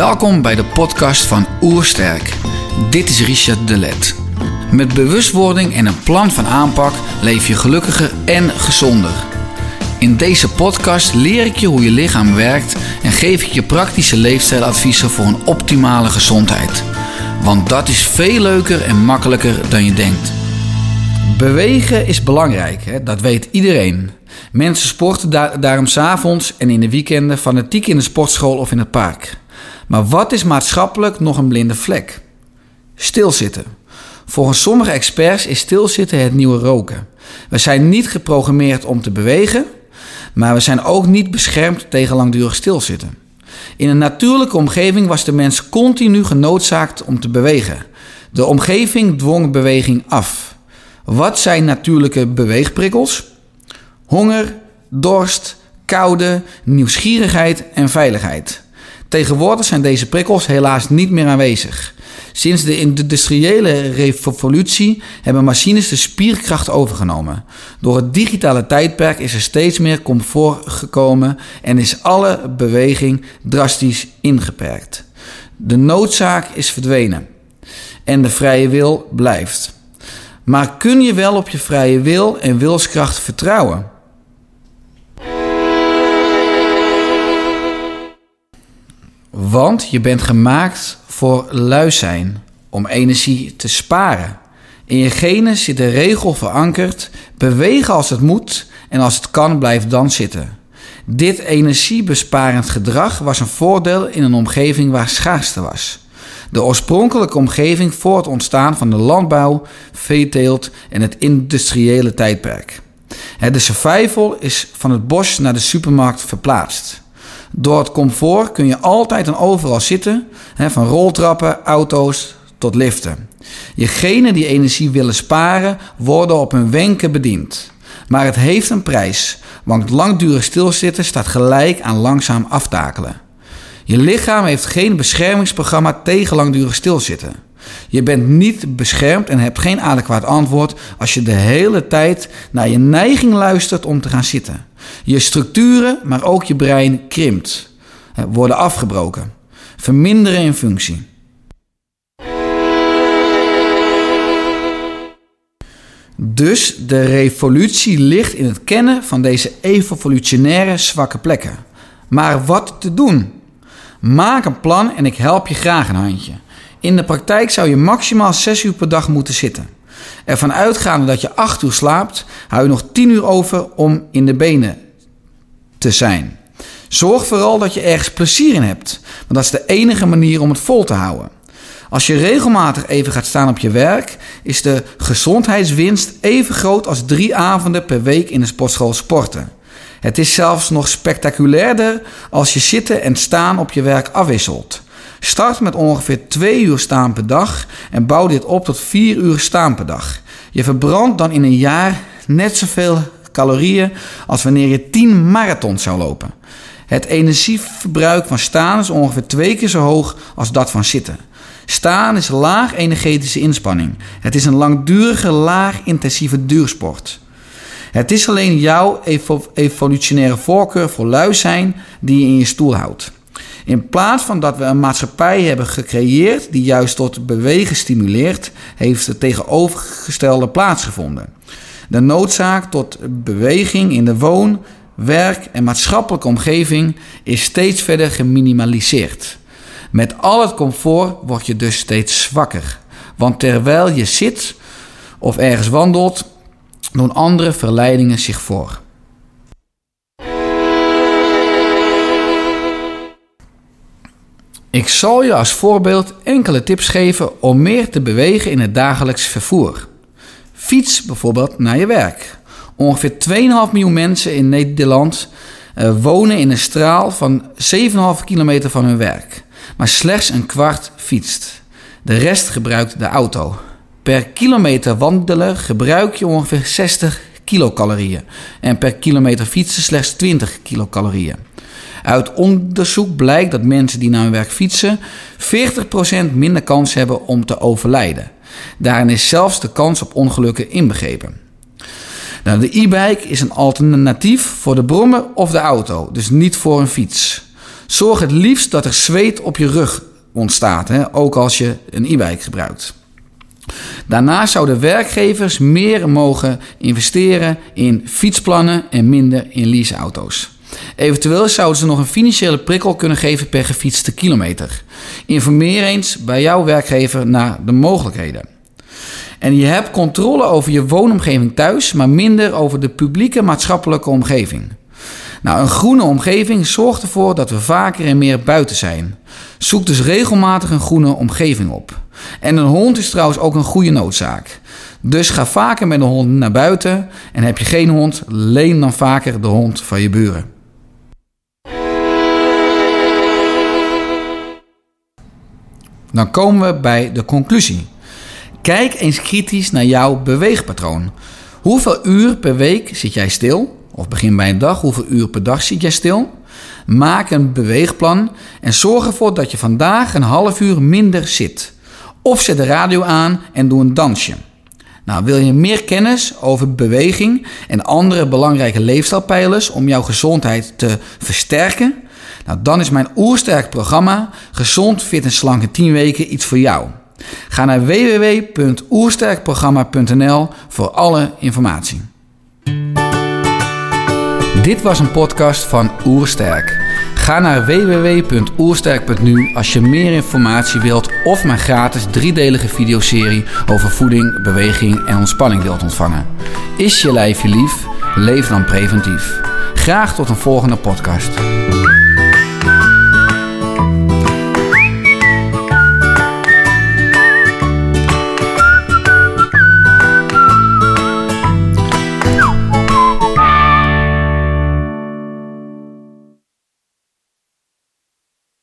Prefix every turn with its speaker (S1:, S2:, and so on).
S1: Welkom bij de podcast van Oersterk. Dit is Richard de Let. Met bewustwording en een plan van aanpak leef je gelukkiger en gezonder. In deze podcast leer ik je hoe je lichaam werkt en geef ik je praktische leefstijladviezen voor een optimale gezondheid. Want dat is veel leuker en makkelijker dan je denkt. Bewegen is belangrijk, hè? dat weet iedereen. Mensen sporten daar, daarom s'avonds en in de weekenden fanatiek in de sportschool of in het park. Maar wat is maatschappelijk nog een blinde vlek? Stilzitten. Volgens sommige experts is stilzitten het nieuwe roken. We zijn niet geprogrammeerd om te bewegen, maar we zijn ook niet beschermd tegen langdurig stilzitten. In een natuurlijke omgeving was de mens continu genoodzaakt om te bewegen. De omgeving dwong beweging af. Wat zijn natuurlijke beweegprikkels? Honger, dorst, koude, nieuwsgierigheid en veiligheid. Tegenwoordig zijn deze prikkels helaas niet meer aanwezig. Sinds de industriële revolutie hebben machines de spierkracht overgenomen. Door het digitale tijdperk is er steeds meer comfort gekomen en is alle beweging drastisch ingeperkt. De noodzaak is verdwenen en de vrije wil blijft. Maar kun je wel op je vrije wil en wilskracht vertrouwen? Want je bent gemaakt voor lui zijn, om energie te sparen. In je genen zit de regel verankerd: bewegen als het moet en als het kan, blijf dan zitten. Dit energiebesparend gedrag was een voordeel in een omgeving waar schaarste was. De oorspronkelijke omgeving voor het ontstaan van de landbouw, veeteelt en het industriële tijdperk. De survival is van het bos naar de supermarkt verplaatst. Door het comfort kun je altijd en overal zitten, van roltrappen, auto's tot liften. Jegenen die energie willen sparen, worden op hun wenken bediend. Maar het heeft een prijs, want langdurig stilzitten staat gelijk aan langzaam aftakelen. Je lichaam heeft geen beschermingsprogramma tegen langdurig stilzitten. Je bent niet beschermd en hebt geen adequaat antwoord als je de hele tijd naar je neiging luistert om te gaan zitten. Je structuren, maar ook je brein krimpt, worden afgebroken, verminderen in functie. Dus de revolutie ligt in het kennen van deze evolutionaire zwakke plekken. Maar wat te doen? Maak een plan en ik help je graag een handje. In de praktijk zou je maximaal 6 uur per dag moeten zitten. Ervan uitgaande dat je 8 uur slaapt, hou je nog 10 uur over om in de benen te zijn. Zorg vooral dat je ergens plezier in hebt, want dat is de enige manier om het vol te houden. Als je regelmatig even gaat staan op je werk, is de gezondheidswinst even groot als drie avonden per week in de sportschool sporten. Het is zelfs nog spectaculairder als je zitten en staan op je werk afwisselt. Start met ongeveer 2 uur staan per dag en bouw dit op tot 4 uur staan per dag. Je verbrandt dan in een jaar net zoveel calorieën als wanneer je 10 marathons zou lopen. Het energieverbruik van staan is ongeveer twee keer zo hoog als dat van zitten. Staan is laag energetische inspanning. Het is een langdurige, laag intensieve duursport. Het is alleen jouw evolutionaire voorkeur voor lui zijn die je in je stoel houdt. In plaats van dat we een maatschappij hebben gecreëerd die juist tot bewegen stimuleert, heeft het tegenovergestelde plaatsgevonden. De noodzaak tot beweging in de woon, werk en maatschappelijke omgeving is steeds verder geminimaliseerd. Met al het comfort word je dus steeds zwakker. Want terwijl je zit of ergens wandelt, doen andere verleidingen zich voor. Ik zal je als voorbeeld enkele tips geven om meer te bewegen in het dagelijks vervoer. Fiets bijvoorbeeld naar je werk. Ongeveer 2,5 miljoen mensen in Nederland uh, wonen in een straal van 7,5 kilometer van hun werk. Maar slechts een kwart fietst. De rest gebruikt de auto. Per kilometer wandelen gebruik je ongeveer 60 kilocalorieën. En per kilometer fietsen slechts 20 kilocalorieën. Uit onderzoek blijkt dat mensen die naar hun werk fietsen 40% minder kans hebben om te overlijden. Daarin is zelfs de kans op ongelukken inbegrepen. Nou, de e-bike is een alternatief voor de brommer of de auto, dus niet voor een fiets. Zorg het liefst dat er zweet op je rug ontstaat, hè, ook als je een e-bike gebruikt. Daarnaast zouden werkgevers meer mogen investeren in fietsplannen en minder in leaseauto's. Eventueel zouden ze nog een financiële prikkel kunnen geven per gefietste kilometer. Informeer eens bij jouw werkgever naar de mogelijkheden. En je hebt controle over je woonomgeving thuis, maar minder over de publieke maatschappelijke omgeving. Nou, een groene omgeving zorgt ervoor dat we vaker en meer buiten zijn. Zoek dus regelmatig een groene omgeving op. En een hond is trouwens ook een goede noodzaak. Dus ga vaker met een hond naar buiten. En heb je geen hond, leen dan vaker de hond van je buren. Dan komen we bij de conclusie. Kijk eens kritisch naar jouw beweegpatroon. Hoeveel uur per week zit jij stil? Of begin bij een dag, hoeveel uur per dag zit jij stil? Maak een beweegplan en zorg ervoor dat je vandaag een half uur minder zit. Of zet de radio aan en doe een dansje. Nou, wil je meer kennis over beweging en andere belangrijke leefstijlpijlers om jouw gezondheid te versterken? Nou, dan is mijn oersterk programma Gezond, Fit en Slank in 10 weken iets voor jou. Ga naar www.oersterkprogramma.nl voor alle informatie. Dit was een podcast van Oersterk. Ga naar www.oersterk.nu als je meer informatie wilt of mijn gratis driedelige videoserie over voeding, beweging en ontspanning wilt ontvangen. Is je lijf je lief? Leef dan preventief. Graag tot een volgende podcast.